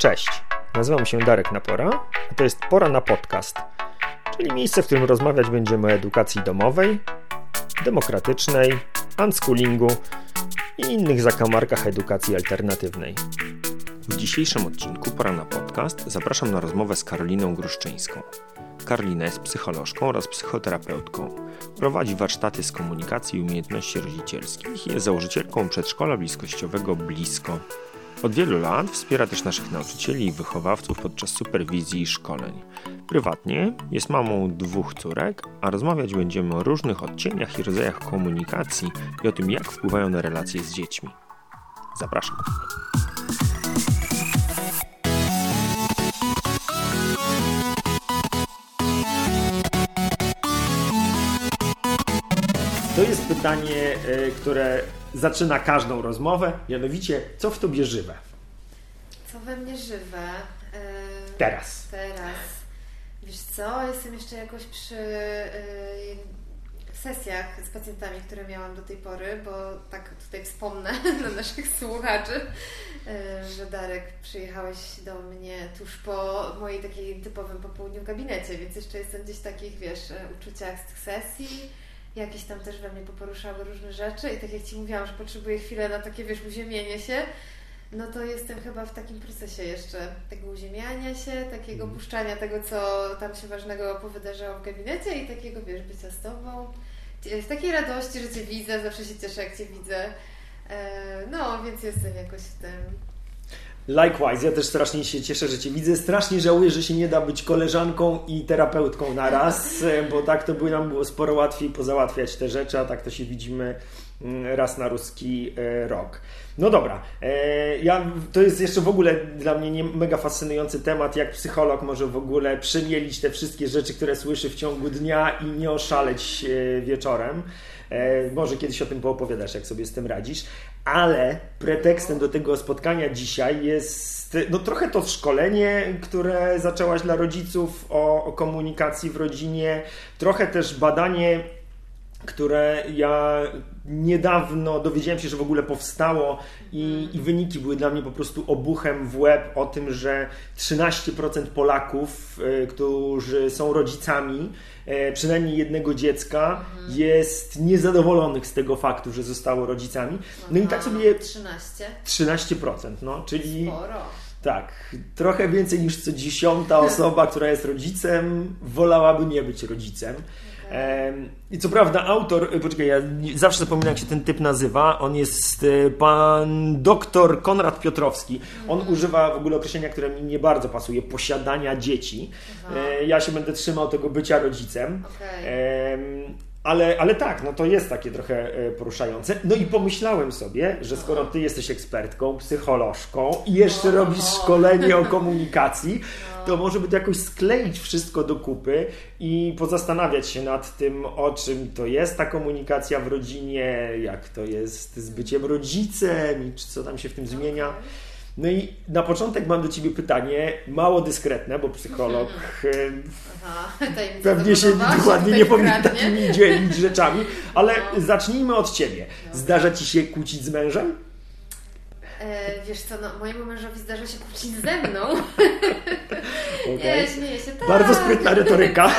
Cześć, nazywam się Darek Napora, a to jest Pora na Podcast, czyli miejsce, w którym rozmawiać będziemy o edukacji domowej, demokratycznej, unschoolingu i innych zakamarkach edukacji alternatywnej. W dzisiejszym odcinku Pora na Podcast zapraszam na rozmowę z Karoliną Gruszczyńską. Karolina jest psycholożką oraz psychoterapeutką. Prowadzi warsztaty z komunikacji i umiejętności rodzicielskich i jest założycielką przedszkola bliskościowego Blisko. Od wielu lat wspiera też naszych nauczycieli i wychowawców podczas superwizji i szkoleń. Prywatnie jest mamą dwóch córek, a rozmawiać będziemy o różnych odcieniach i rodzajach komunikacji i o tym, jak wpływają na relacje z dziećmi. Zapraszam. To jest pytanie, e, które zaczyna każdą rozmowę, mianowicie, co w tobie żywe? Co we mnie żywe? Yy, teraz. Teraz. Wiesz co, jestem jeszcze jakoś przy yy, sesjach z pacjentami, które miałam do tej pory, bo tak tutaj wspomnę dla naszych słuchaczy, yy, że Darek przyjechałeś do mnie tuż po mojej takiej typowym popołudniu w gabinecie, więc jeszcze jestem gdzieś w takich, wiesz, uczuciach z tych sesji jakieś tam też we mnie poporuszały różne rzeczy i tak jak Ci mówiłam, że potrzebuję chwilę na takie, wiesz, uziemienie się, no to jestem chyba w takim procesie jeszcze tego uziemiania się, takiego mm. puszczania tego, co tam się ważnego powydarzało w gabinecie i takiego, wiesz, bycia z Tobą. W takiej radości, że Cię widzę, zawsze się cieszę, jak Cię widzę. E, no, więc jestem jakoś w tym Likewise, ja też strasznie się cieszę, że Cię widzę. Strasznie żałuję, że się nie da być koleżanką i terapeutką na raz, bo tak to by nam było sporo łatwiej pozałatwiać te rzeczy, a tak to się widzimy mm, raz na ruski e, rok. No dobra, e, ja, to jest jeszcze w ogóle dla mnie nie, mega fascynujący temat, jak psycholog może w ogóle przemielić te wszystkie rzeczy, które słyszy w ciągu dnia i nie oszaleć e. Może kiedyś o tym poopowiadasz, jak sobie z tym radzisz ale pretekstem do tego spotkania dzisiaj jest no trochę to szkolenie, które zaczęłaś dla rodziców o, o komunikacji w rodzinie, trochę też badanie które ja niedawno dowiedziałem się, że w ogóle powstało i, i, wyniki były dla mnie po prostu obuchem w łeb o tym, że 13% Polaków, e, którzy są rodzicami e, przynajmniej jednego dziecka, mhm. jest niezadowolonych z tego faktu, że zostało rodzicami. No i tak sobie... 13? 13%, no, czyli... Sporo. Tak, trochę więcej niż co dziesiąta osoba, która jest rodzicem, wolałaby nie być rodzicem. I co prawda autor, y, poczekaj, ja zawsze zapominam jak się ten typ nazywa, on jest y, pan doktor Konrad Piotrowski. On mhm. używa w ogóle określenia, które mi nie bardzo pasuje, posiadania dzieci. Aha. E, ja się będę trzymał tego bycia rodzicem. Okay. Ale, ale tak, no to jest takie trochę e, poruszające. No i pomyślałem sobie, że skoro ty jesteś ekspertką, psycholożką i jeszcze robisz szkolenie o komunikacji, to może by to jakoś skleić wszystko do kupy i pozastanawiać się nad tym, o czym to jest ta komunikacja w rodzinie, jak to jest z byciem rodzicem i co tam się w tym zmienia. No i na początek mam do Ciebie pytanie, mało dyskretne, bo psycholog. Aha, pewnie się dokładnie nie powinien takimi dzielić rzeczami, ale no. zacznijmy od Ciebie. Zdarza Ci się kłócić z mężem? E, wiesz co, no, mojemu mężowi zdarza się kłócić ze mną. Okay. Nie, śmieję się. Tak. Bardzo sprytna retoryka.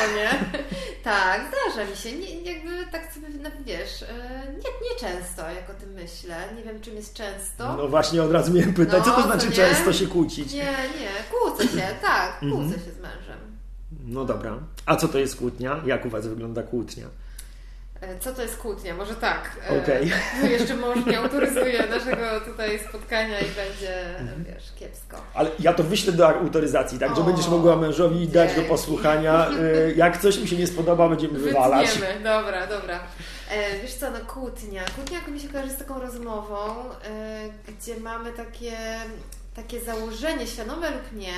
tak, zdarza mi się. Nie, jakby tak sobie, no, wiesz, e, nie, nie często, jak o tym myślę. Nie wiem, czym jest często. No właśnie, od razu miałem pytać, no, co to znaczy to często się kłócić? Nie, nie, kłócę się, tak, kłócę mhm. się z mężem. No dobra. A co to jest kłótnia? Jak u Was wygląda kłótnia? E, co to jest kłótnia? Może tak. E, okay. Jeszcze mąż nie autoryzuje naszego tutaj spotkania i będzie, mhm. wiesz, kiepsko. Ale ja to wyślę do autoryzacji, tak, o, że będziesz mogła mężowi dać do posłuchania. E, jak coś mi się nie spodoba, będziemy wywalać. Wytniemy. Dobra, dobra. Wiesz co, no kłótnia. Kłótnia mi się kojarzy z taką rozmową, gdzie mamy takie, takie założenie, świadome lub nie,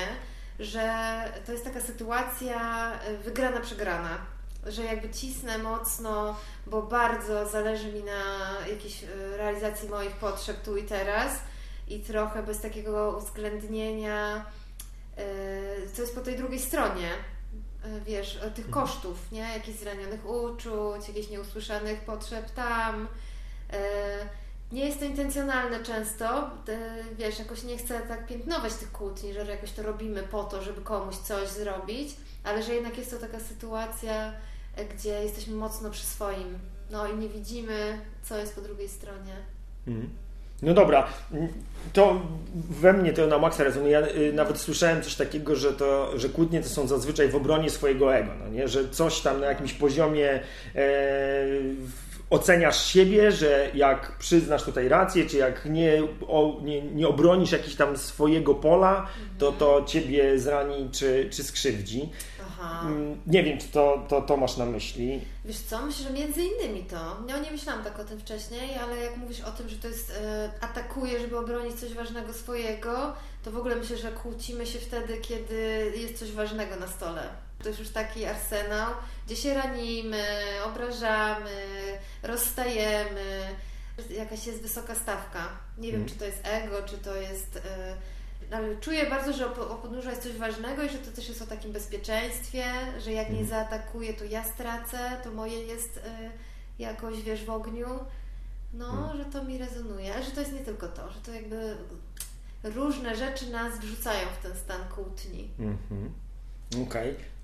że to jest taka sytuacja wygrana-przegrana że jakby cisnę mocno, bo bardzo zależy mi na jakiejś e, realizacji moich potrzeb tu i teraz i trochę bez takiego uwzględnienia, e, co jest po tej drugiej stronie, e, wiesz, tych mhm. kosztów, nie? Jakichś zranionych uczuć, jakichś nieusłyszanych potrzeb tam. nie jest to intencjonalne często, wiesz, jakoś nie chcę tak piętnować tych kłótni, że jakoś to robimy po to, żeby komuś coś zrobić, ale że jednak jest to taka sytuacja, gdzie jesteśmy mocno przy swoim, no i nie widzimy, co jest po drugiej stronie. Mhm. No dobra, to we mnie to na maksa rezonuje. Ja y, nawet słyszałem coś takiego, że, to, że kłótnie to są zazwyczaj w obronie swojego ego, no nie? że coś tam na jakimś poziomie e, oceniasz siebie, że jak przyznasz tutaj rację, czy jak nie, o, nie, nie obronisz jakiegoś tam swojego pola, to to ciebie zrani czy, czy skrzywdzi. Aha. Mm, nie wiem, czy to, to, to masz na myśli. Wiesz co, myślę, że między innymi to. Ja nie myślałam tak o tym wcześniej, ale jak mówisz o tym, że to jest e, atakuje, żeby obronić coś ważnego swojego, to w ogóle myślę, że kłócimy się wtedy, kiedy jest coś ważnego na stole. To jest już taki arsenał, gdzie się ranimy, obrażamy, rozstajemy. Jakaś jest wysoka stawka. Nie wiem, hmm. czy to jest ego, czy to jest... Ale czuję bardzo, że o podnóżu jest coś ważnego i że to też jest o takim bezpieczeństwie, że jak nie mhm. zaatakuję, to ja stracę, to moje jest y, jakoś, wiesz, w ogniu. No, hmm. że to mi rezonuje, ale że to jest nie tylko to, że to jakby różne rzeczy nas wrzucają w ten stan kłótni. Mhm. Okej. Okay.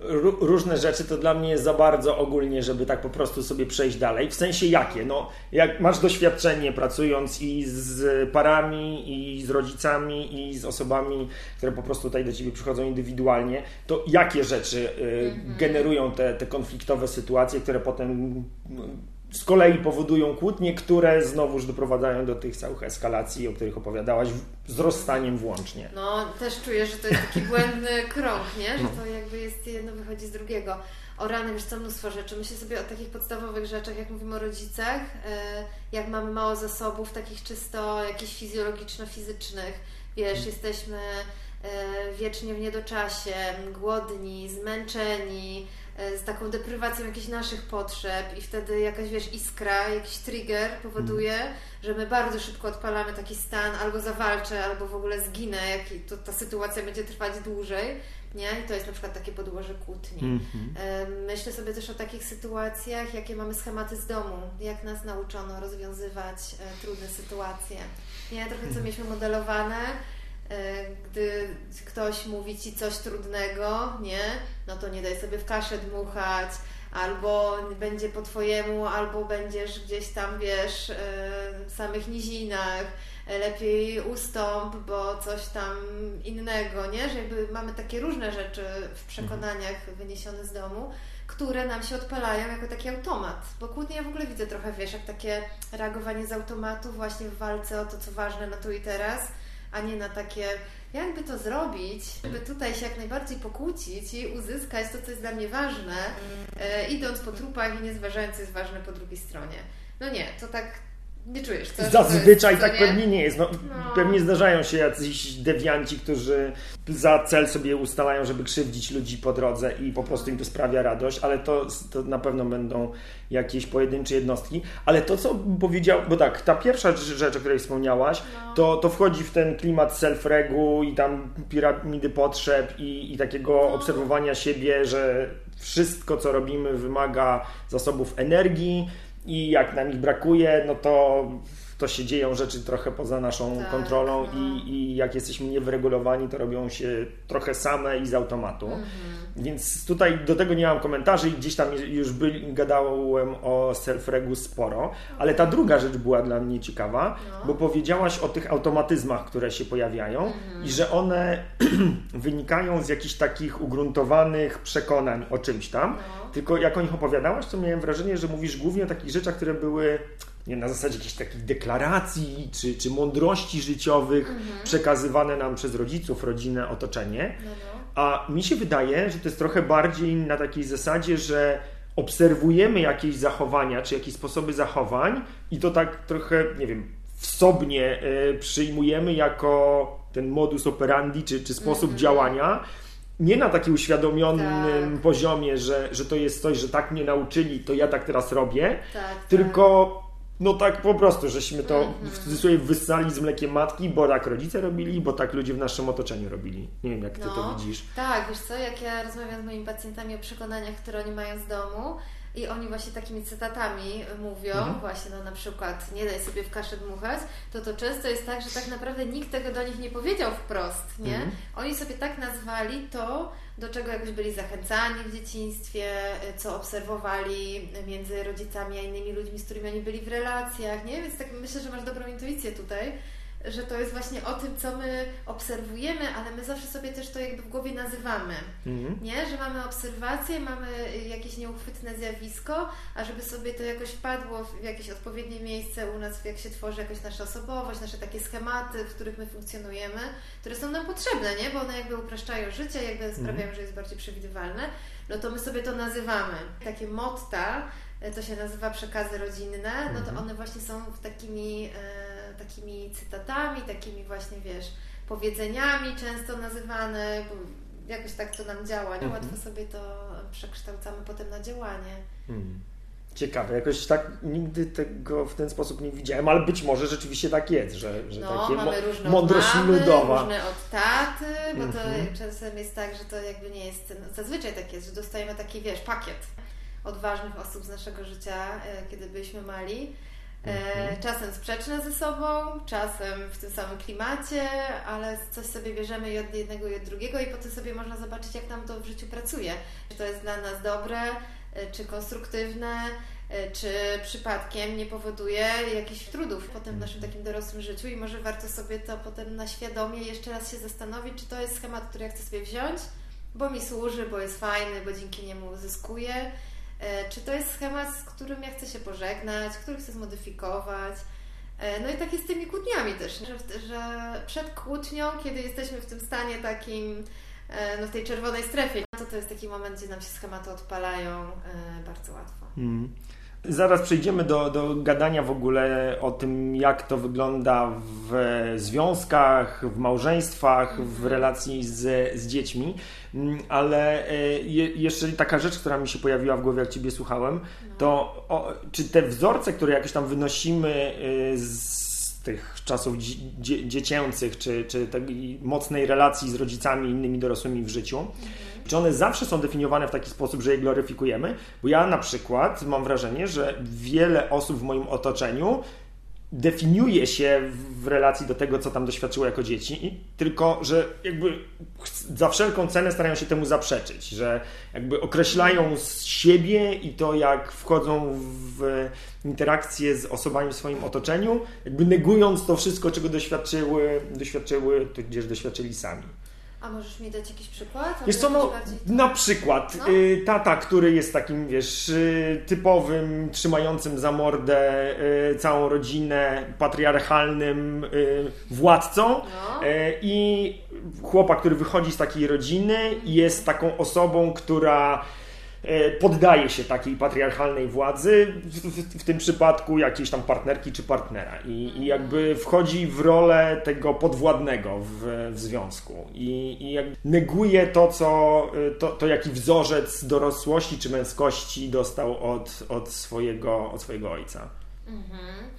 Różne rzeczy to dla mnie jest za bardzo ogólnie, żeby tak po prostu sobie przejść dalej. W sensie jakie? No, jak masz doświadczenie pracując i z parami, i z rodzicami, i z osobami, które po prostu tutaj do ciebie przychodzą indywidualnie, to jakie rzeczy y, mhm. generują te, te konfliktowe sytuacje, które potem z kolei powodują kłótnie, które znowuż doprowadzają do tych całych eskalacji, o których opowiadałaś, z rozstaniem włącznie. No, też czuję, że to jest taki błędny krąg, nie? Że no. to jakby jest jedno wychodzi z drugiego. O rany, wiesz co, mnóstwo rzeczy. Myślę sobie o takich podstawowych rzeczach, jak mówimy o rodzicach, e, jak mamy mało zasobów, takich czysto jakichś fizjologiczno-fizycznych. Wiesz, jesteśmy e, wiecznie w niedoczasie, głodni, zmęczeni, z taką deprywacją jakichś naszych potrzeb i wtedy jakaś, wiesz, iskra, jakiś trigger powoduje, mm. że my bardzo szybko odpalamy taki stan, albo zawalczę, albo w ogóle zginę, jak to, ta sytuacja będzie trwać dłużej, nie? I to jest na przykład takie podłoże kłótni. Mm -hmm. Myślę sobie też o takich sytuacjach, jakie mamy schematy z domu, jak nas nauczono rozwiązywać e, trudne sytuacje. Nie? Trochę co mhm. mieliśmy modelowane, E, gdy ktoś mówi ci coś trudnego, nie, no to nie daj sobie w kaszę dmuchać, albo będzie po twojemu, albo będziesz gdzieś tam, wiesz, e, w samych nizinach, lepiej ustąp, bo coś tam innego, nie, że jakby mamy takie różne rzeczy w przekonaniach wyniesione z domu, które nam się odpalają jako taki automat. Bo kłótnie ja w ogóle widzę trochę, wiesz, jak takie reagowanie z automatu właśnie w walce o to, co ważne na tu i teraz, a nie na takie, jakby to zrobić, żeby tutaj się jak najbardziej pokłócić i uzyskać to, co jest dla mnie ważne, e, idąc po trupach i nie zważając, co jest ważne po drugiej stronie. No nie, to tak nie czujesz, co? Zazwyczaj jest, tak nie? pewnie nie jest. No, no. Pewnie zdarzają się jacyś dewianci, którzy za cel sobie ustalają, żeby krzywdzić ludzi po drodze i po prostu im to sprawia radość, ale to, to na pewno będą jakieś pojedyncze jednostki. Ale to, co powiedział, bo tak, ta pierwsza rzecz, o której wspomniałaś, no. to, to wchodzi w ten klimat self-regu i tam piramidy potrzeb i, i takiego no. obserwowania siebie, że wszystko, co robimy, wymaga zasobów energii i jak nam ich brakuje, no to, to się dzieją rzeczy trochę poza naszą tak, kontrolą no. i, i jak jesteśmy niewyregulowani, to robią się trochę same i z automatu. Mhm. Więc tutaj do tego nie mam komentarzy i gdzieś tam już by, gadałem o self-regu sporo, ale ta druga rzecz była dla mnie ciekawa, no. bo powiedziałaś o tych automatyzmach, które się pojawiają mhm. i że one wynikają z jakichś takich ugruntowanych przekonań o czymś tam. No tylko jak o nich opowiadałaś, to miałem wrażenie, że mówisz głównie o takich rzeczach, które były nie, na zasadzie jakichś takich deklaracji czy, czy mądrości życiowych mhm. przekazywane nam przez rodziców, rodzinę, otoczenie. No, no. A mi się wydaje, że to jest trochę bardziej na takiej zasadzie, że obserwujemy jakieś zachowania czy jakieś sposoby zachowań i to tak trochę, nie wiem, wsobnie y, przyjmujemy jako ten modus operandi czy, czy sposób mhm. działania nie na takim uświadomionym tak. poziomie, że, że to jest coś, że tak mnie nauczyli, to ja tak teraz robię, tak, tylko tak. No tak po prostu, żeśmy to -hmm. w cudzysłowie wyssali z mlekiem matki, bo tak rodzice robili, bo tak ludzie w naszym otoczeniu robili. Nie wiem, jak Ty no, to widzisz. Tak, wiesz co, jak ja rozmawiam z moimi pacjentami o przekonaniach, które oni mają z domu, i oni właśnie takimi cytatami mówią, mhm. właśnie no na przykład nie daj sobie w kaszę dmuchać, to to często jest tak, że tak naprawdę nikt tego do nich nie powiedział wprost, nie? Mhm. Oni sobie tak nazwali to, do czego jakoś byli zachęcani w dzieciństwie, co obserwowali między rodzicami a innymi ludźmi, z którymi oni byli w relacjach, nie? Więc tak myślę, że masz dobrą intuicję tutaj, że to jest właśnie o tym, co my obserwujemy, ale my zawsze sobie też to jakby w głowie nazywamy. Mhm. Nie? Że mamy obserwacje, mamy jakieś nieuchwytne zjawisko, a żeby sobie to jakoś wpadło w jakieś odpowiednie miejsce u nas, jak się tworzy jakoś nasza osobowość, nasze takie schematy, w których my funkcjonujemy, które są nam potrzebne, nie? Bo one jakby upraszczają życie, jakby mhm. sprawiają, mhm. że jest bardziej przewidywalne, no to my sobie to nazywamy. Takie motta, to się nazywa przekazy rodzinne, no to mhm. one właśnie są takimi... E, takimi cytatami, takimi właśnie, wiesz, powiedzeniami często nazywane, bo jakoś tak to nam działa, nie? Mhm. Łatwo sobie to przekształcamy potem na działanie. Hmm. Ciekawe, jakoś tak nigdy tego w ten sposób nie widziałem, ale być może rzeczywiście tak jest, że, że no, takie mamy różne mądrość mamy, ludowa. różne od taty, bo to mhm. czasem jest tak, że to jakby nie jest, no, zazwyczaj tak jest, że dostajemy taki, wiesz, pakiet od ważnych osób z naszego życia, e, kiedy byliśmy mali mhm. Czasem sprzeczne ze sobą, czasem w tym samym klimacie, ale coś sobie bierzemy i od jednego i od drugiego i potem sobie można zobaczyć, jak nam to w życiu pracuje. Czy to jest dla nas dobre, e, czy konstruktywne, e, czy przypadkiem nie powoduje jakichś trudów potem w naszym mhm. takim dorosłym życiu i może warto sobie to potem na świadomie jeszcze raz się zastanowić, czy to jest schemat, który ja chcę sobie wziąć, bo mi służy, bo jest fajny, bo dzięki niemu zyskuję, E, czy to jest schemat, z którym ja chcę się pożegnać, który chcę zmodyfikować. E, no i tak jest z tymi kłótniami też, że, że przed kłótnią, kiedy jesteśmy w tym stanie takim, e, no w tej czerwonej strefie, to to jest taki moment, gdzie nam się schematy odpalają bardzo łatwo. Mm. Zaraz przejdziemy do, do gadania w ogóle o tym, jak to wygląda w związkach, w małżeństwach, w relacji z, z dziećmi, mm, ale e, je, jeszcze taka rzecz, która mi się pojawiła w głowie, jak Ciebie słuchałem, to o, czy te wzorce, które jakoś tam wynosimy e, z tych czasów dzie dziecięcych, czy, czy tej mocnej relacji z rodzicami i innymi dorosłymi w życiu, mhm. czy one zawsze są definiowane w taki sposób, że je gloryfikujemy? Bo ja na przykład mam wrażenie, że wiele osób w moim otoczeniu definiuje się w relacji do tego, co tam doświadczyło jako dzieci, tylko że jakby za wszelką cenę starają się temu zaprzeczyć, że jakby określają siebie i to, jak wchodzą w interakcje z osobami w swoim otoczeniu, jakby negując to wszystko, czego doświadczyły, doświadczyły tudzież doświadczyli sami. A możesz mi dać jakiś przykład? Wiesz co, no, na przykład no? y, tata, który jest takim, wiesz, y, typowym, trzymającym za mordę y, całą rodzinę, patriarchalnym władcą no. i chłopak, który wychodzi z takiej rodziny i jest taką osobą, która poddaje się takiej patriarchalnej władzy, w, w, w tym przypadku jakiejś tam partnerki czy partnera i, i, jakby wchodzi w rolę tego podwładnego w, w związku i, i neguje to, co, e, to, to, jaki wzorzec dorosłości czy męskości dostał od, od, swojego, od swojego ojca. Mhm.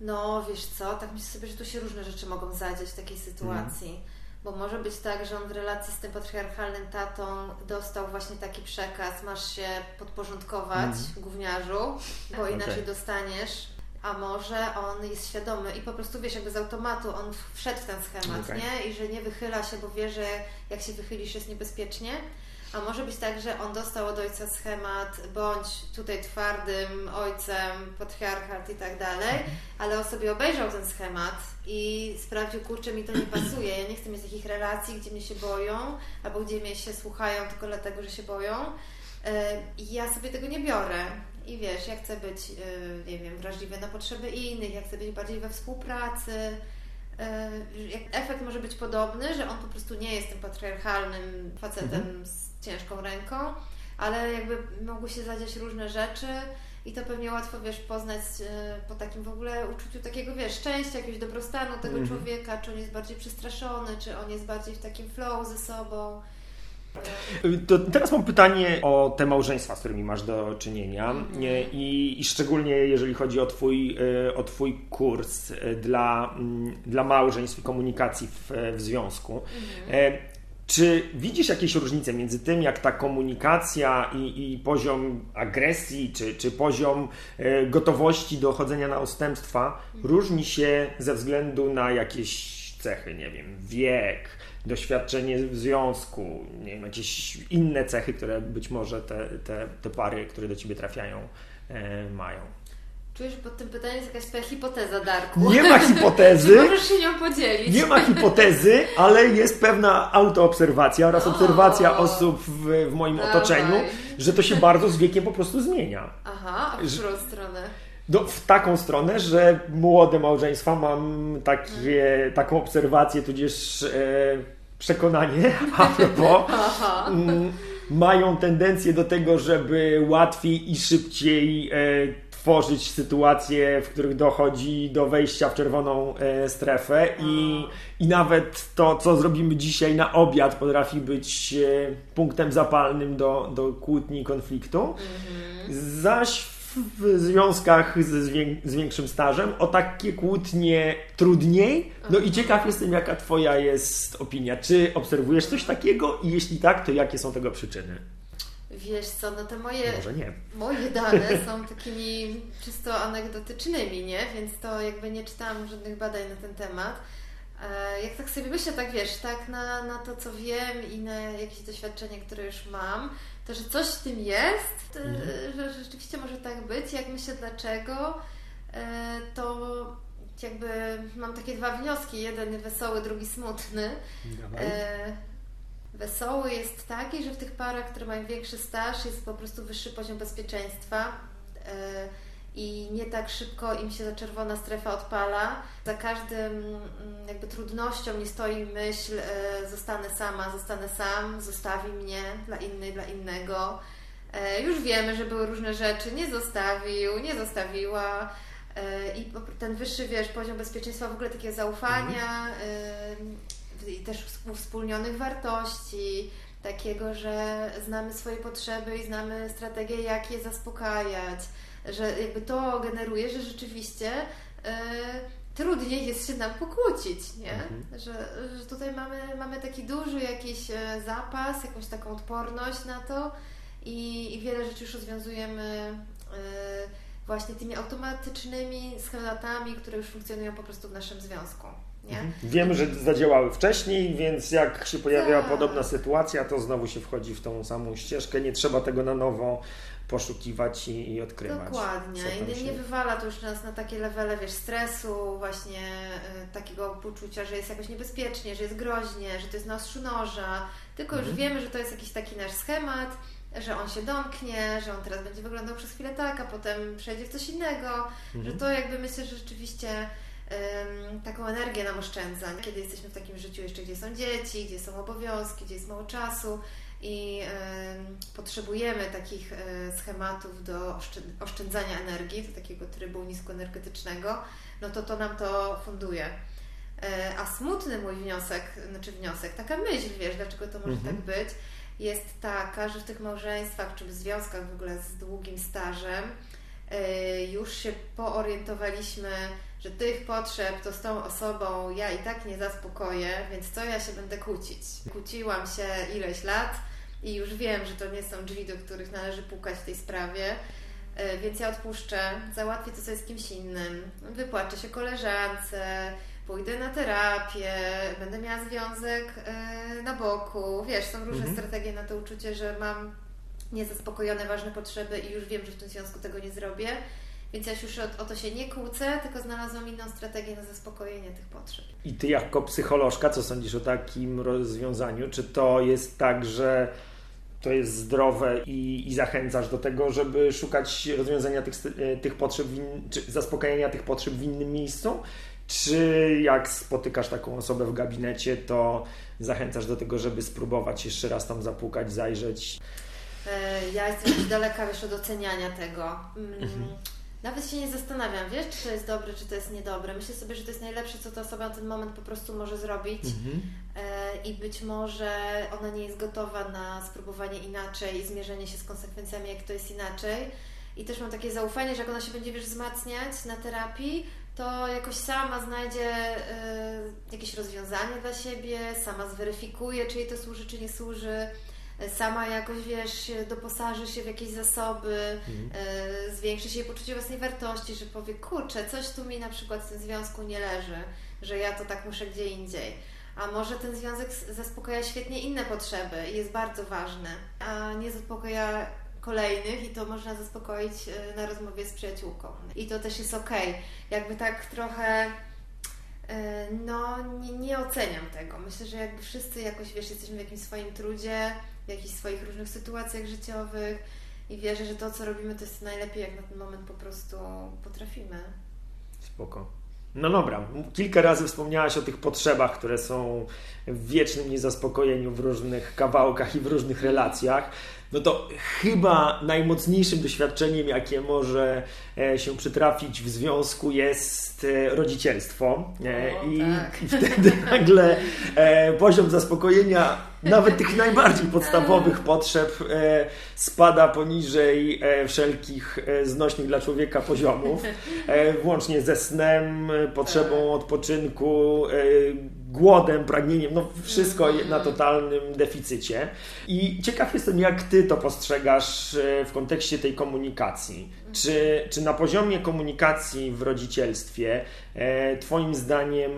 No, wiesz co, tak myślę sobie, że tu się różne rzeczy mogą zadziać w takiej sytuacji. Mhm. Bo może być tak, że on w relacji z tym patriarchalnym tatą dostał właśnie taki przekaz, masz się podporządkować mm. gówniarzu, bo inaczej okay. dostaniesz. A może on jest świadomy i po prostu wiesz, jakby z automatu on wszedł w ten schemat, okay. nie? I że nie wychyla się, bo wie, że jak się wychylisz jest niebezpiecznie a może być tak, że on dostał od ojca schemat, bądź tutaj twardym ojcem, patriarchat i tak dalej, ale on sobie obejrzał ten schemat i sprawdził, kurczę, mi to nie pasuje. Ja nie chcę mieć takich relacji, gdzie mnie się boją, albo gdzie mnie się słuchają tylko dlatego, że się boją. I ja sobie tego nie biorę. I wiesz, ja chcę być, e, nie wiem, wrażliwy na potrzeby innych, ja chcę być bardziej we współpracy. E, efekt może być podobny, że on po prostu nie jest tym patriarchalnym facetem mhm. z ciężką ręką, ale jakby mogły się zadziać różne rzeczy i to pewnie łatwo, wiesz, poznać e, po takim w ogóle uczuciu takiego, wiesz, szczęścia, jakiegoś dobrostanu tego mm -hmm. człowieka, czy on jest bardziej przestraszony, czy on jest bardziej w takim flow ze sobą. To teraz mam pytanie o te małżeństwa, z którymi masz do czynienia -hmm. I, I, szczególnie jeżeli chodzi o Twój, e, o twój kurs e, dla, mm, dla małżeństw i komunikacji w, w związku. Mm -hmm Czy widzisz jakieś różnice między tym, jak ta komunikacja i, i poziom agresji, czy, czy poziom e, gotowości do chodzenia na ustępstwa różni się ze względu na jakieś cechy, nie wiem, wiek, doświadczenie w związku, nie wiem, jakieś inne cechy, które być może te, te, te pary, które do ciebie trafiają, e, mają? Czujesz, że pod tym pytaniem jest jakaś twoja hipoteza, Darku. Nie ma hipotezy. Możesz się nią podzielić. Nie ma hipotezy, ale jest pewna autoobserwacja oraz O. obserwacja osób w, w moim Dawaj. otoczeniu, że to się bardzo z wiekiem po prostu zmienia. Aha, a w którą stronę? No, w taką stronę, że młode małżeństwa mam takie, taką obserwację, tudzież e, przekonanie, a propos, Aha. mm, mają tendencję do tego, żeby łatwiej i szybciej e, tworzyć sytuacje, w których dochodzi do wejścia w czerwoną e, strefę i, i nawet to, co zrobimy dzisiaj na obiad potrafi być e, punktem zapalnym do, do kłótni i konfliktu. Zaś w związkach z, z, wię- z większym stażem o takie kłótnie trudniej. No i ciekaw jestem, jaka Twoja jest opinia. Czy obserwujesz coś takiego i jeśli tak, to jakie są tego przyczyny? Wiesz co, no te moje, moje dane są takimi czysto anegdotycznymi, nie? Więc to jakby nie czytałam żadnych badań na ten temat. E, Jak tak sobie myślę, tak wiesz, tak na, na to, co wiem i na jakieś doświadczenie, które już mam, to że coś w tym jest, e, że rzeczywiście może tak być. Jak myślę dlaczego, e, to jakby mam takie dwa wnioski. Jeden wesoły, drugi smutny. E, Wesoły jest taki, że w tych parach, które mają większy staż, jest po prostu wyższy poziom bezpieczeństwa e, i nie tak szybko im się ta czerwona strefa odpala. Za każdym mm, jakby trudnością nie stoi myśl e, zostanę sama, zostanę sam, zostawi mnie dla innej, dla innego. E, Już wiemy, że były różne rzeczy, nie zostawił, nie zostawiła. I ten wyższy, wiesz, poziom bezpieczeństwa, w ogóle takiego zaufania i też uwspólnionych wartości, takiego, że znamy swoje potrzeby i znamy strategię, jak je zaspokajać, że jakby to generuje, że rzeczywiście e, trudniej jest się nam pokłócić, nie? Że, że tutaj mamy, mamy taki duży jakiś e, zapas, jakąś taką odporność na to i, i wiele rzeczy już rozwiązujemy e, właśnie tymi automatycznymi schematami, które już funkcjonują po prostu w naszym związku. Nie? Wiemy, że zadziałały wcześniej, więc jak się pojawiała Tak. podobna sytuacja, to znowu się wchodzi w tą samą ścieżkę. Nie trzeba tego na nowo poszukiwać i, i odkrywać. Dokładnie. I nie, się- nie wywala to już nas na takie levele, wiesz, stresu, właśnie y, takiego poczucia, że jest jakoś niebezpiecznie, że jest groźnie, że to jest na ostrzu noża, tylko Mhm. już wiemy, że to jest jakiś taki nasz schemat, że on się domknie, że on teraz będzie wyglądał przez chwilę tak, a potem przejdzie w coś innego, Mhm. że to jakby myślę, że rzeczywiście taką energię nam oszczędza. Kiedy jesteśmy w takim życiu jeszcze, gdzie są dzieci, gdzie są obowiązki, gdzie jest mało czasu i potrzebujemy takich y, schematów do oszczę- oszczędzania energii, do takiego trybu niskoenergetycznego, no to to nam to funduje. E, A smutny mój wniosek, znaczy wniosek, taka myśl, wiesz, dlaczego to może Mhm. tak być, jest taka, że w tych małżeństwach czy w związkach w ogóle z długim stażem e, już się poorientowaliśmy, że tych potrzeb to z tą osobą ja i tak nie zaspokoję, więc co ja się będę kłócić? Kłóciłam się ileś lat i już wiem, że to nie są drzwi, do których należy pukać w tej sprawie. E, Więc ja odpuszczę, załatwię to sobie z kimś innym, wypłaczę się koleżance, pójdę na terapię, będę miała związek e, na boku. Wiesz, są różne Mhm. strategie na to uczucie, że mam niezaspokojone ważne potrzeby i już wiem, że w tym związku tego nie zrobię. Więc ja już o, o to się nie kłócę, tylko znalazłam inną strategię na zaspokojenie tych potrzeb. I ty jako psycholożka, co sądzisz o takim rozwiązaniu? Czy to jest tak, że to jest zdrowe i, i zachęcasz do tego, żeby szukać rozwiązania tych, e, tych potrzeb, in, czy zaspokajania tych potrzeb w innym miejscu? Czy jak spotykasz taką osobę w gabinecie, to zachęcasz do tego, żeby spróbować jeszcze raz tam zapukać, zajrzeć? E, Ja jestem daleka, wiesz, od oceniania tego. Mm, Mhm. Nawet się nie zastanawiam, wiesz, czy to jest dobre, czy to jest niedobre. Myślę sobie, że to jest najlepsze, co ta osoba na ten moment po prostu może zrobić. E, I być może ona nie jest gotowa na spróbowanie inaczej i zmierzenie się z konsekwencjami, jak to jest inaczej. I też mam takie zaufanie, że jak ona się będzie wiesz, wzmacniać na terapii, to jakoś sama znajdzie y, jakieś rozwiązanie dla siebie, sama zweryfikuje, czy jej to służy, czy nie służy sama jakoś, wiesz, doposaży się w jakieś zasoby, mhm. y, zwiększy się jej poczucie własnej wartości, że powie, kurczę, coś tu mi na przykład w tym związku nie leży, że ja to tak muszę gdzie indziej. A może ten związek zaspokaja świetnie inne potrzeby i jest bardzo ważny, a nie zaspokaja kolejnych i to można zaspokoić y, na rozmowie z przyjaciółką. I to też jest ok. Jakby tak trochę no nie, nie, oceniam tego. Myślę, że jakby wszyscy jakoś, wiesz, jesteśmy w jakimś swoim trudzie, w jakichś swoich różnych sytuacjach życiowych i wierzę, że to, co robimy, to jest najlepiej, jak na ten moment po prostu potrafimy. Spoko. No dobra, kilka razy wspomniałaś o tych potrzebach, które są w wiecznym niezaspokojeniu w różnych kawałkach i w różnych relacjach no to chyba najmocniejszym doświadczeniem, jakie może e, się przytrafić w związku jest e, rodzicielstwo. E, o, I, tak. I, wtedy nagle poziom zaspokojenia nawet tych najbardziej podstawowych potrzeb spada poniżej wszelkich znośnych dla człowieka poziomów, włącznie ze snem, potrzebą tak. odpoczynku, głodem, pragnieniem, no wszystko na totalnym deficycie. I ciekaw jestem, jak Ty to postrzegasz e, w kontekście tej komunikacji. Czy, czy na poziomie komunikacji w rodzicielstwie e, Twoim zdaniem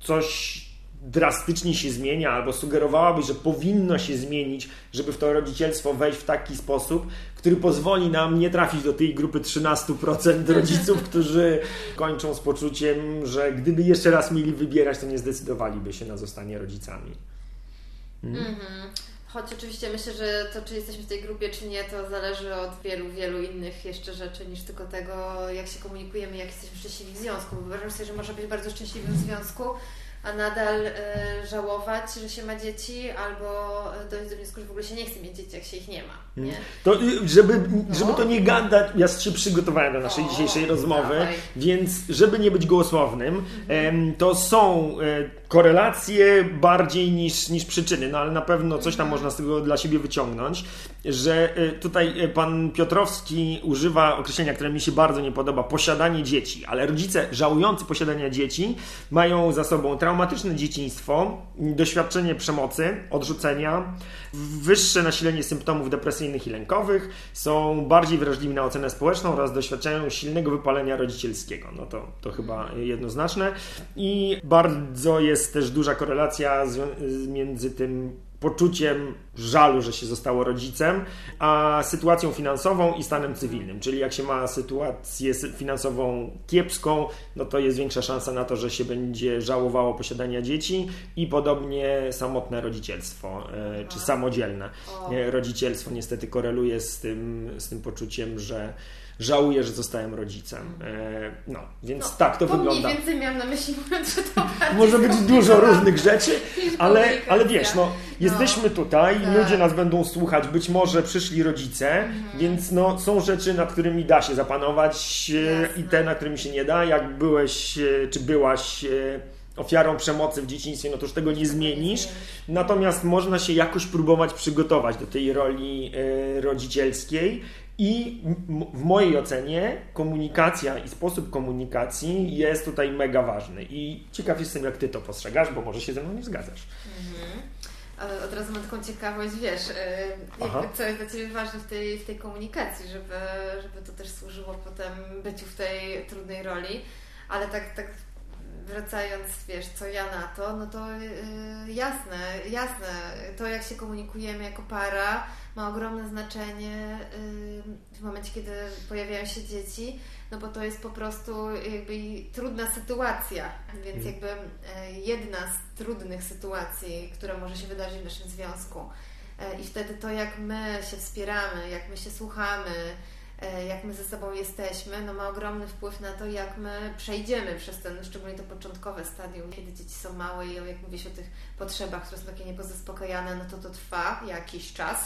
coś drastycznie się zmienia, albo sugerowałabyś, że powinno się zmienić, żeby w to rodzicielstwo wejść w taki sposób, który pozwoli nam nie trafić do tej grupy 13% rodziców, którzy kończą z poczuciem, że gdyby jeszcze raz mieli wybierać, to nie zdecydowaliby się na zostanie rodzicami. Hmm? Mhm. Choć oczywiście myślę, że to, czy jesteśmy w tej grupie, czy nie, to zależy od wielu, wielu innych jeszcze rzeczy niż tylko tego, jak się komunikujemy, jak jesteśmy szczęśliwi w związku. Bo uważam sobie, że można być bardzo szczęśliwym w związku, a nadal y, żałować, że się ma dzieci, albo dojść do wniosku, że w ogóle się nie chce mieć dzieci, jak się ich nie ma. Nie? Mm. To, y, żeby, no. żeby to nie gadać, ja się przygotowałem do naszej o, dzisiejszej rozmowy, dawaj. więc żeby nie być gołosłownym, mhm. to są y, korelacje bardziej niż, niż przyczyny, no ale na pewno coś tam mhm. można z tego dla siebie wyciągnąć, że tutaj pan Piotrowski używa określenia, które mi się bardzo nie podoba, posiadanie dzieci, ale rodzice żałujący posiadania dzieci mają za sobą traumatyczne dzieciństwo, doświadczenie przemocy, odrzucenia, wyższe nasilenie symptomów depresyjnych i lękowych, są bardziej wrażliwi na ocenę społeczną oraz doświadczają silnego wypalenia rodzicielskiego. No to, to chyba jednoznaczne. I bardzo jest też duża korelacja między tym poczuciem żalu, że się zostało rodzicem, a sytuacją finansową i stanem cywilnym. Czyli jak się ma sytuację finansową kiepską, no to jest większa szansa na to, że się będzie żałowało posiadania dzieci i podobnie samotne rodzicielstwo, e, czy samodzielne rodzicielstwo niestety koreluje z tym, z tym poczuciem, że żałuję, że zostałem rodzicem. E, no, więc no, tak to, to wygląda. Mniej więcej miałam na myśli, mówiąc, że to Może być dużo różnych rzeczy, ale, ale wiesz, no, jesteśmy no, tutaj, tak. ludzie nas będą słuchać, być może przyszli rodzice, mhm. więc no, są rzeczy, nad którymi da się zapanować e, Jasne. i te, nad którymi się nie da. Jak byłeś, e, czy byłaś ofiarą przemocy w dzieciństwie, no to już tego nie zmienisz. Natomiast można się jakoś próbować przygotować do tej roli rodzicielskiej i w mojej ocenie komunikacja i sposób komunikacji jest tutaj mega ważny. I ciekaw jestem, jak Ty to postrzegasz, bo może się ze mną nie zgadzasz. Mhm. Od razu mam taką ciekawość, wiesz, jakby co jest dla Ciebie ważne w tej, w tej komunikacji, żeby, żeby to też służyło potem byciu w tej trudnej roli. Ale tak, tak wracając, wiesz, co ja na to, no to yy, jasne, jasne, to jak się komunikujemy jako para ma ogromne znaczenie yy, w momencie, kiedy pojawiają się dzieci, no bo to jest po prostu jakby trudna sytuacja, więc mhm. jakby yy, jedna z trudnych sytuacji, która może się wydarzyć w naszym związku. Y, I wtedy to, jak my się wspieramy, jak my się słuchamy, E, jak my ze sobą jesteśmy, no ma ogromny wpływ na to, jak my przejdziemy przez ten, szczególnie to początkowe stadium, kiedy dzieci są małe i jak mówisz o tych potrzebach, które są takie niepozaspokajane, no to to trwa jakiś czas,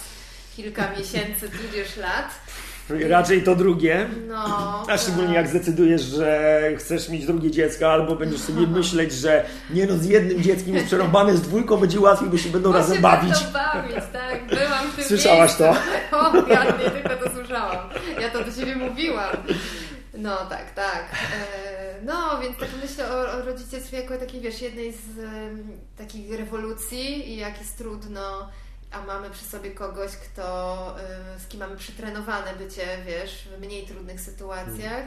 kilka miesięcy, tudzież lat. Raczej to drugie. No, A szczególnie tak. jak zdecydujesz, że chcesz mieć drugie dziecko, albo będziesz sobie myśleć, że nie no, z jednym dzieckiem jest przerąbane, z dwójką będzie łatwiej, bo się będą bo razem się bawić. Będą bawić, tak. Byłam w tym Słyszałaś miejscu. to? O, ja nie tylko to słyszałam. Ja to do siebie mówiłam. No tak, tak. E, No, więc tak myślę o, o rodzicielstwie jako takiej, wiesz, jednej z takich rewolucji i jak jest trudno, a mamy przy sobie kogoś, kto, z kim mamy przytrenowane bycie, wiesz, w mniej trudnych sytuacjach.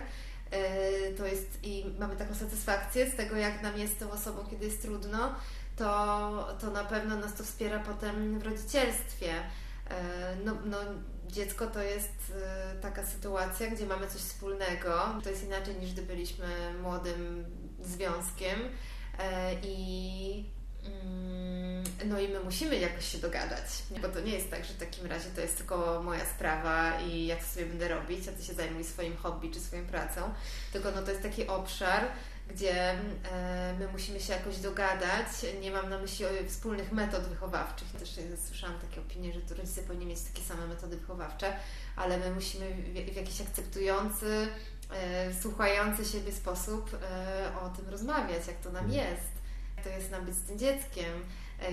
E, to jest i mamy taką satysfakcję z tego, jak nam jest tą osobą, kiedy jest trudno, to, to na pewno nas to wspiera potem w rodzicielstwie. E, no, no, dziecko to jest taka sytuacja, gdzie mamy coś wspólnego. To jest inaczej niż gdy byliśmy młodym związkiem i Mm, no i my musimy jakoś się dogadać, bo to nie jest tak, że w takim razie to jest tylko moja sprawa i ja to sobie będę robić, a ty się zajmuj swoim hobby czy swoją pracą, tylko no to jest taki obszar, gdzie e, my musimy się jakoś dogadać. Nie mam na myśli wspólnych metod wychowawczych. Też słyszałam takie opinie, że to rodzice powinni mieć takie same metody wychowawcze, ale my musimy w jakiś akceptujący, e, słuchający siebie sposób e, o tym rozmawiać, jak to nam mhm. jest to jest nam być z tym dzieckiem,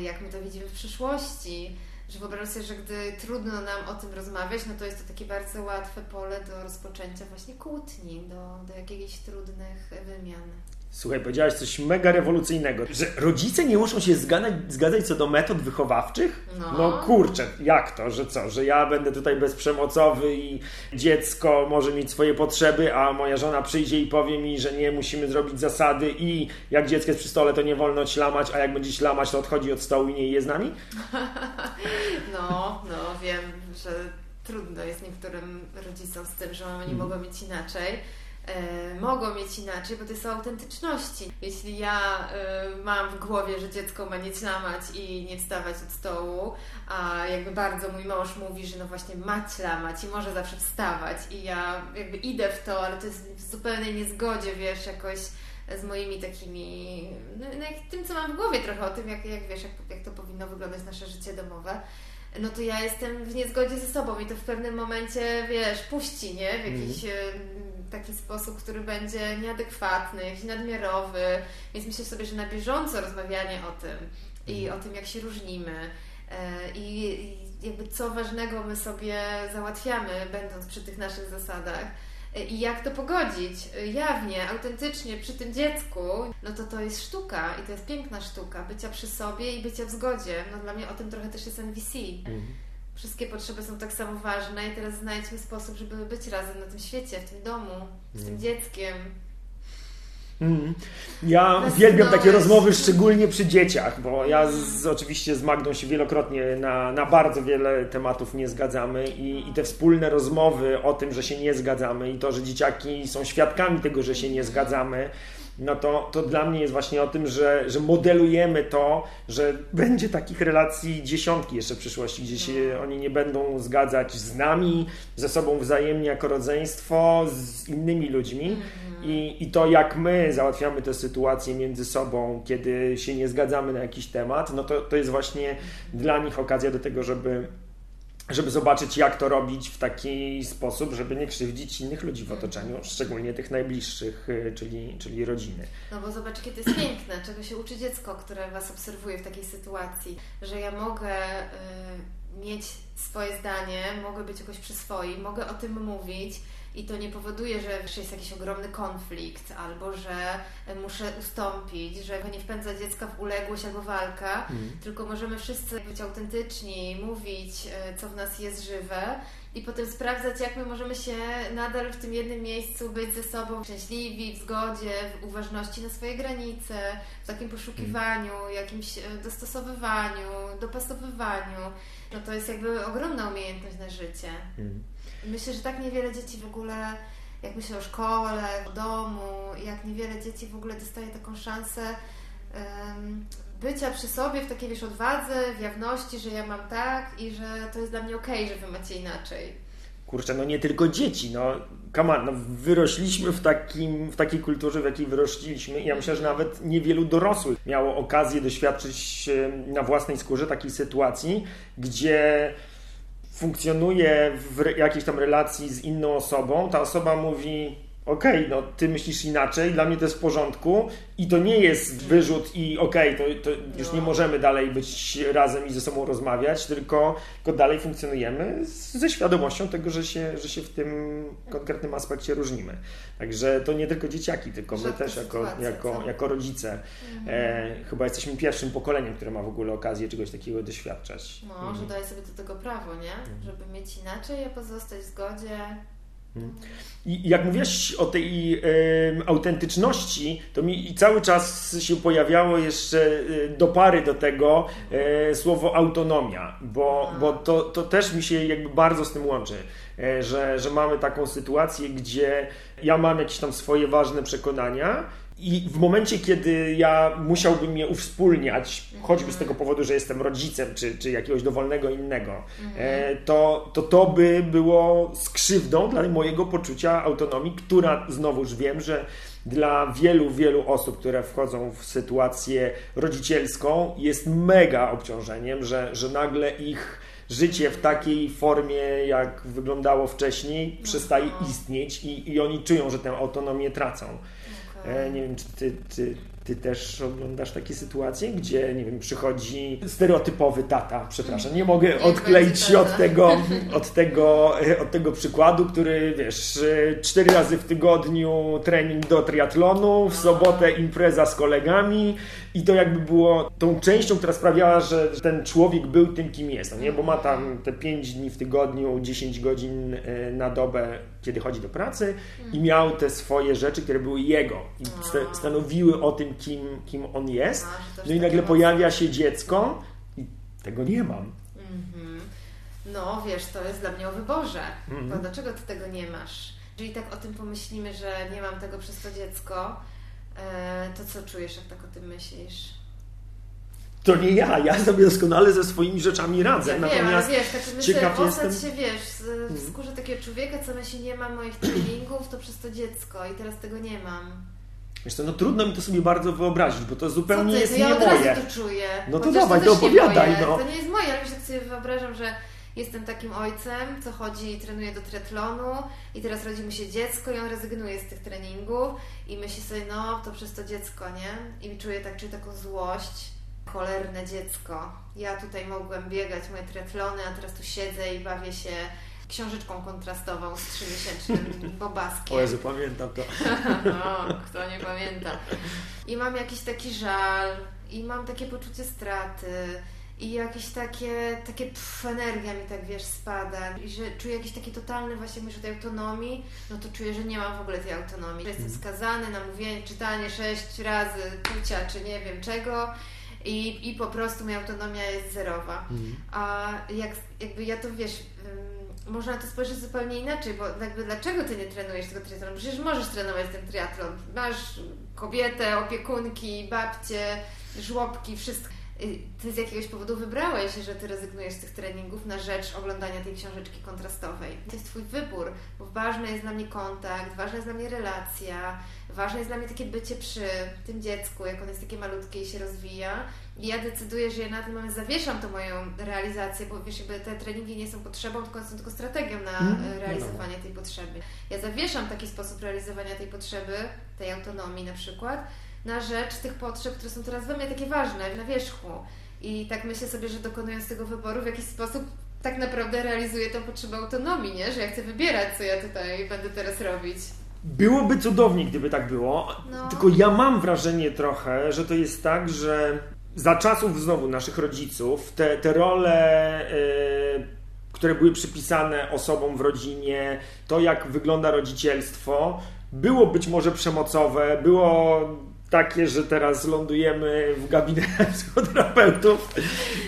jak my to widzimy w przyszłości, że wyobrażam sobie, że gdy trudno nam o tym rozmawiać, no to jest to takie bardzo łatwe pole do rozpoczęcia właśnie kłótni, do, do jakichś trudnych wymian. Słuchaj, powiedziałaś coś mega rewolucyjnego, że rodzice nie muszą się zgadzać, zgadzać co do metod wychowawczych? No. no kurczę, jak to, że co, że ja będę tutaj bezprzemocowy i dziecko może mieć swoje potrzeby, a moja żona przyjdzie i powie mi, że nie, musimy zrobić zasady i jak dziecko jest przy stole, to nie wolno ślamać, a jak będzie ślamać, to odchodzi od stołu i nie je z nami? No, no, wiem, że trudno jest niektórym rodzicom z tym, że oni hmm. mogą mieć inaczej mogą mieć inaczej, bo to o autentyczności. Jeśli ja e, mam w głowie, że dziecko ma nie ćlamać i nie wstawać od stołu, a jakby bardzo mój mąż mówi, że no właśnie ma ćlamać i może zawsze wstawać i ja jakby idę w to, ale to jest w zupełnej niezgodzie, wiesz, jakoś z moimi takimi, no, no tym, co mam w głowie trochę o tym, jak, jak wiesz, jak, jak to powinno wyglądać nasze życie domowe no to ja jestem w niezgodzie ze sobą i to w pewnym momencie, wiesz, puści, nie? W jakiś mm. taki sposób, który będzie nieadekwatny, jakiś nadmiarowy. Więc myślę sobie, że na bieżąco rozmawianie o tym i mm. o tym, jak się różnimy e, i jakby co ważnego my sobie załatwiamy, będąc przy tych naszych zasadach, i jak to pogodzić jawnie, autentycznie przy tym dziecku, no to to jest sztuka i to jest piękna sztuka bycia przy sobie i bycia w zgodzie. No dla mnie o tym trochę też jest NVC. Mhm. Wszystkie potrzeby są tak samo ważne i teraz znajdźmy sposób, żeby być razem na tym świecie, w tym domu, z tym mhm. dzieckiem. Mm. Ja uwielbiam takie rozmowy, szczególnie przy dzieciach, bo ja z, oczywiście z Magdą się wielokrotnie na, na bardzo wiele tematów nie zgadzamy i, i te wspólne rozmowy o tym, że się nie zgadzamy i to, że dzieciaki są świadkami tego, że się nie zgadzamy, no to, to dla mnie jest właśnie o tym, że, że modelujemy to, że będzie takich relacji dziesiątki jeszcze w przyszłości, gdzie się no. oni nie będą zgadzać z nami, ze sobą wzajemnie jako rodzeństwo, z innymi ludźmi. I, I to, jak my załatwiamy tę sytuację między sobą, kiedy się nie zgadzamy na jakiś temat, no to, to jest właśnie dla nich okazja do tego, żeby żeby zobaczyć, jak to robić w taki sposób, żeby nie krzywdzić innych ludzi w otoczeniu, szczególnie tych najbliższych, y, czyli, czyli rodziny. No bo zobacz, kiedy jest piękne, czego się uczy dziecko, które Was obserwuje w takiej sytuacji, że ja mogę y, mieć swoje zdanie, mogę być jakoś przy swoim, mogę o tym mówić, i to nie powoduje, że jest jakiś ogromny konflikt albo że muszę ustąpić, że nie wpędza dziecka w uległość albo walkę, mm. tylko możemy wszyscy być autentyczni, mówić, e, co w nas jest żywe i potem sprawdzać, jak my możemy się nadal w tym jednym miejscu być ze sobą szczęśliwi, w zgodzie, w uważności na swoje granice, w takim poszukiwaniu, mm. jakimś e, dostosowywaniu, dopasowywaniu. No to jest jakby ogromna umiejętność na życie. Mm. Myślę, że tak niewiele dzieci w ogóle, jak myślę o szkole, o domu, jak niewiele dzieci w ogóle dostaje taką szansę um, bycia przy sobie w takiej, wiesz, odwadze, w jawności, że ja mam tak i że to jest dla mnie okej, okay, że wy macie inaczej. Kurczę, no nie tylko dzieci, no come on, no wyrośliśmy w, takim, w takiej kulturze, w jakiej wyrośliśmy i ja myślę, że nawet niewielu dorosłych miało okazję doświadczyć na własnej skórze takiej sytuacji, gdzie funkcjonuje w jakiejś tam relacji z inną osobą, ta osoba mówi okej, okay, no ty myślisz inaczej, dla mnie to jest w porządku i to nie jest wyrzut i okej, okay, to, to już no. nie możemy dalej być razem i ze sobą rozmawiać, tylko, tylko dalej funkcjonujemy ze świadomością tego, że się, że się w tym konkretnym aspekcie różnimy. Także to nie tylko dzieciaki, tylko my też jako, jako, jako rodzice. Mhm. E, chyba jesteśmy pierwszym pokoleniem, które ma w ogóle okazję czegoś takiego doświadczać. No, mhm. że daje sobie do tego prawo, nie? Mhm. Żeby mieć inaczej, a pozostać w zgodzie i jak mówiłeś o tej y, autentyczności, to mi cały czas się pojawiało jeszcze y, do pary do tego y, słowo autonomia, bo, bo to, to też mi się jakby bardzo z tym łączy, że, że mamy taką sytuację, gdzie ja mam jakieś tam swoje ważne przekonania i w momencie, kiedy ja musiałbym je uwspólniać, choćby z tego powodu, że jestem rodzicem czy, czy jakiegoś dowolnego innego, e, to, to to by było skrzywdą dla mojego poczucia autonomii, która znowuż wiem, że dla wielu, wielu osób, które wchodzą w sytuację rodzicielską, jest mega obciążeniem, że, że nagle ich życie w takiej formie, jak wyglądało wcześniej, przestaje istnieć i, i oni czują, że tę autonomię tracą. E, nie wiem, czy ty, ty, ty też oglądasz takie sytuacje, gdzie, nie wiem, przychodzi stereotypowy tata, przepraszam, nie mogę odkleić się od tego, od, tego, e, od tego przykładu, który, wiesz, e, cztery razy w tygodniu trening do triatlonu, w sobotę impreza z kolegami i to jakby było tą częścią, która sprawiała, że ten człowiek był tym, kim jest, no nie? bo ma tam te pięć dni w tygodniu, 10 godzin na dobę kiedy chodzi do pracy i miał te swoje rzeczy, które były jego i stanowiły o tym, kim, kim on jest. No i nagle pojawia się dziecko i tego nie mam. Mhm. No wiesz, to jest dla mnie o wyborze. Mhm. Bo dlaczego ty tego nie masz? Jeżeli tak o tym pomyślimy, że nie mam tego przez to dziecko, e, to co czujesz, jak tak o tym myślisz? to nie ja, ja sobie doskonale ze swoimi rzeczami radzę. Ja Natomiast wiem, ale wiesz, tak ciekaw jestem... się, wiesz, w mhm. skórze takiego człowieka, co myśli, nie mam moich treningów, to przez to dziecko i teraz tego nie mam. Wiesz co, no trudno mi to sobie bardzo wyobrazić, bo to zupełnie to jest ja nie moje. to czuję. No to dawaj, to, opowiadaj. No. To nie jest moje, ale wiesz, jak sobie wyobrażam, że jestem takim ojcem, co chodzi i trenuje do triatlonu i teraz rodzi mu się dziecko i on rezygnuje z tych treningów i myśli sobie, no to przez to dziecko, nie? I czuję tak, czuję taką złość cholerne dziecko. Ja tutaj mogłem biegać moje triatlony, a teraz tu siedzę i bawię się książeczką kontrastową z trzymiesięcznym bobaskiem. O Jezu, pamiętam to. no, kto nie pamięta. I mam jakiś taki żal, i mam takie poczucie straty, i jakieś takie, takie pff, energia mi tak, wiesz, spada i że czuję jakiś taki totalny właśnie myśl o tej autonomii, no to czuję, że nie mam w ogóle tej autonomii. Że jestem mhm. skazany na mówienie, czytanie sześć razy kucia, czy nie wiem czego i, i po prostu moja autonomia jest zerowa. Mhm. A jak, jakby ja to wiesz, można to spojrzeć zupełnie inaczej, bo jakby dlaczego ty nie trenujesz tego triatlonu? Przecież możesz trenować ten triatlon. Masz kobietę, opiekunki, babcie, żłobki, wszystko ty z jakiegoś powodu wybrałeś, że ty rezygnujesz z tych treningów na rzecz oglądania tej książeczki kontrastowej. To jest twój wybór, bo ważny jest dla mnie kontakt, ważna jest dla mnie relacja, ważne jest dla mnie takie bycie przy tym dziecku, jak ono jest takie malutkie i się rozwija. I ja decyduję, że ja na tym moment zawieszam tą moją realizację, bo wiesz, jakby te treningi nie są potrzebą, tylko są tylko strategią na mm, realizowanie tej potrzeby. Ja zawieszam taki sposób realizowania tej potrzeby, tej autonomii na przykład, na rzecz tych potrzeb, które są teraz we mnie takie ważne, na wierzchu. I tak myślę sobie, że dokonując tego wyboru w jakiś sposób tak naprawdę realizuję tą potrzebę autonomii, nie? Że ja chcę wybierać, co ja tutaj będę teraz robić. Byłoby cudownie, gdyby tak było. No. Tylko ja mam wrażenie trochę, że to jest tak, że za czasów znowu naszych rodziców te, te role, yy, które były przypisane osobom w rodzinie, to jak wygląda rodzicielstwo, było być może przemocowe, było takie, że teraz lądujemy w gabinecie psychoterapeutów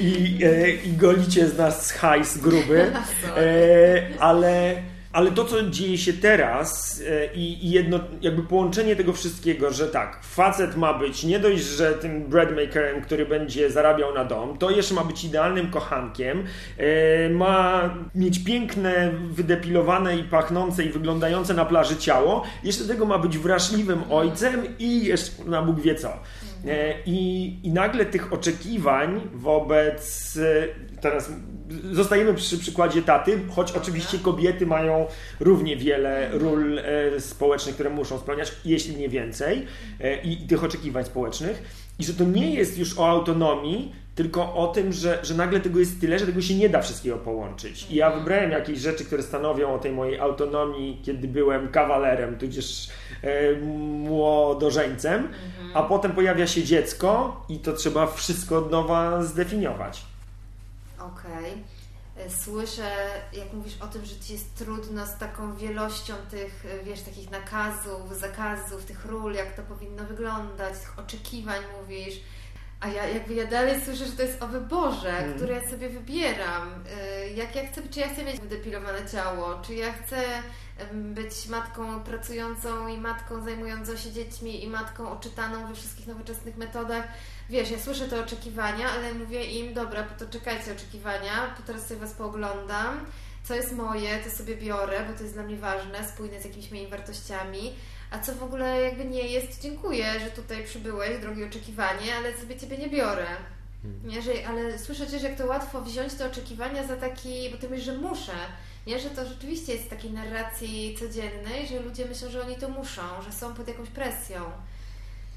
i, e, i golicie z nas hajs gruby, e, ale ale to, co dzieje się teraz e, i, i, jedno, jakby połączenie tego wszystkiego, że tak, facet ma być nie dość, że tym breadmakerem, który będzie zarabiał na dom, to jeszcze ma być idealnym kochankiem, e, ma mieć piękne, wydepilowane i pachnące i wyglądające na plaży ciało, jeszcze tego ma być wrażliwym ojcem i jeszcze na Bóg wie co. E, I, I nagle tych oczekiwań wobec. E, teraz zostajemy przy przykładzie taty, choć oczywiście kobiety mają równie wiele ról e, społecznych, które muszą spełniać, jeśli nie więcej, i, tych oczekiwań społecznych. I że to nie jest już o autonomii, tylko o tym, że, że nagle tego jest tyle, że tego się nie da wszystkiego połączyć. I ja mhm. wybrałem jakieś rzeczy, które stanowią o tej mojej autonomii, kiedy byłem kawalerem, tudzież młodożeńcem, mhm. a potem pojawia się dziecko i to trzeba wszystko od nowa zdefiniować. Okej. Okay. E, słyszę, jak mówisz o tym, że ci jest trudno z taką wielością tych, e, wiesz, takich nakazów, zakazów, tych ról, jak to powinno wyglądać, tych oczekiwań mówisz a ja jakby ja dalej słyszę, że to jest o wyborze, mm. który ja sobie wybieram. Y, jak ja chcę, czy ja chcę mieć wydepilowane ciało, czy ja chcę być matką pracującą i matką zajmującą się dziećmi i matką oczytaną we wszystkich nowoczesnych metodach. Wiesz, ja słyszę te oczekiwania, ale mówię im, dobra, to czekajcie oczekiwania, to teraz sobie Was pooglądam, co jest moje, to sobie biorę, bo to jest dla mnie ważne, spójne z jakimiś moimi wartościami a co w ogóle jakby nie jest, dziękuję, że tutaj przybyłeś, drogie oczekiwanie, ale sobie Ciebie nie biorę. Hmm. Nie, że, ale słyszę też, jak to łatwo wziąć te oczekiwania za taki, bo Ty mówisz, że muszę. Nie, że to rzeczywiście jest w takiej narracji codziennej, że ludzie myślą, że oni to muszą, że są pod jakąś presją.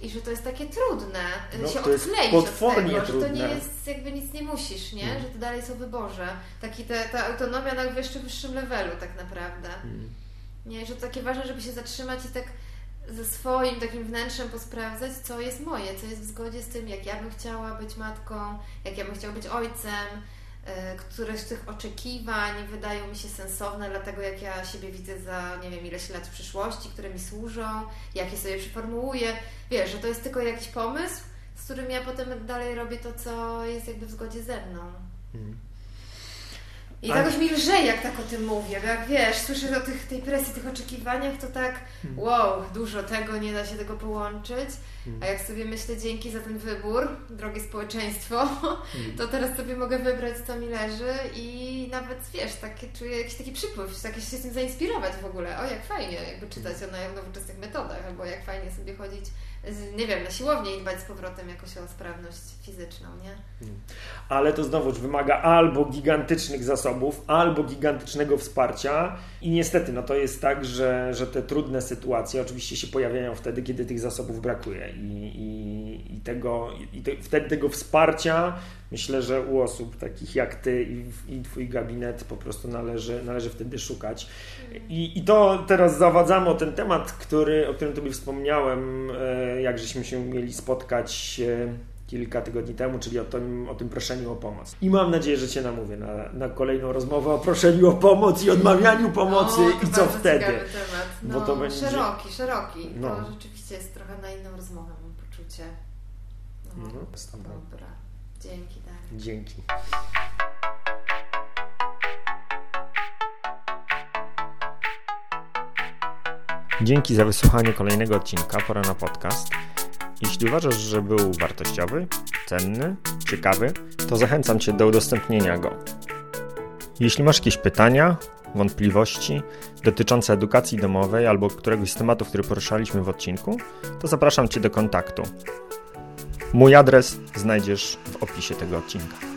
I że to jest takie trudne, no, się odkleić od tego, że to nie jest, jakby nic nie musisz, nie? Hmm. Że to dalej są wyborze. Taki te, ta autonomia na jeszcze wyższym levelu tak naprawdę. Hmm. Nie, że to takie ważne, żeby się zatrzymać i tak ze swoim takim wnętrzem posprawdzać, co jest moje, co jest w zgodzie z tym, jak ja bym chciała być matką, jak ja bym chciał być ojcem, e, któreś z tych oczekiwań wydają mi się sensowne, dlatego jak ja siebie widzę za nie wiem ileś lat w przyszłości, które mi służą, jak je sobie przyformułuję. Wiesz, że to jest tylko jakiś pomysł, z którym ja potem dalej robię to, co jest jakby w zgodzie ze mną. Mhm. I jakoś mi lżej, jak tak o tym mówię, bo jak wiesz, słyszę o tych, tej presji, tych oczekiwaniach, to tak hmm. wow, dużo tego, nie da się tego połączyć. Hmm. A jak sobie myślę, dzięki za ten wybór, drogie społeczeństwo, hmm. to teraz sobie mogę wybrać, co mi leży i nawet, wiesz, takie, czuję jakiś taki przypływ, takie się z tym zainspirować w ogóle. O, jak fajnie jakby czytać o nowoczesnych metodach, albo jak fajnie sobie chodzić nie wiem, na siłownię i dbać z powrotem jakoś o sprawność fizyczną, nie? Hmm. Ale to znowuż wymaga albo gigantycznych zasobów, albo gigantycznego wsparcia i niestety no to jest tak, że, że te trudne sytuacje oczywiście się pojawiają wtedy, kiedy tych zasobów brakuje i, i, i tego, i te, wtedy tego wsparcia myślę, że u osób takich jak Ty i, i Twój gabinet po prostu należy, należy wtedy szukać. I, I to teraz zawadzamy o ten temat, który, o którym Tobie wspomniałem, e, jak żeśmy się mieli spotkać e, kilka tygodni temu, czyli o tym, o tym proszeniu o pomoc. I mam nadzieję, że Cię namówię na, na kolejną rozmowę o proszeniu o pomoc i odmawianiu pomocy no, i co wtedy. Temat. No, Bo to będzie... Szeroki, szeroki. No. To rzeczywiście jest trochę na inną rozmowę, mam poczucie. No, no, dobra. Dzięki, Daniel. Dzięki. Dzięki za wysłuchanie kolejnego odcinka Pora na podcast. Jeśli uważasz, że był wartościowy, cenny, ciekawy, to zachęcam Cię do udostępnienia go. Jeśli masz jakieś pytania, wątpliwości dotyczące edukacji domowej albo któregoś z tematów, który poruszaliśmy w odcinku, to zapraszam Cię do kontaktu. Mój adres znajdziesz w opisie tego odcinka.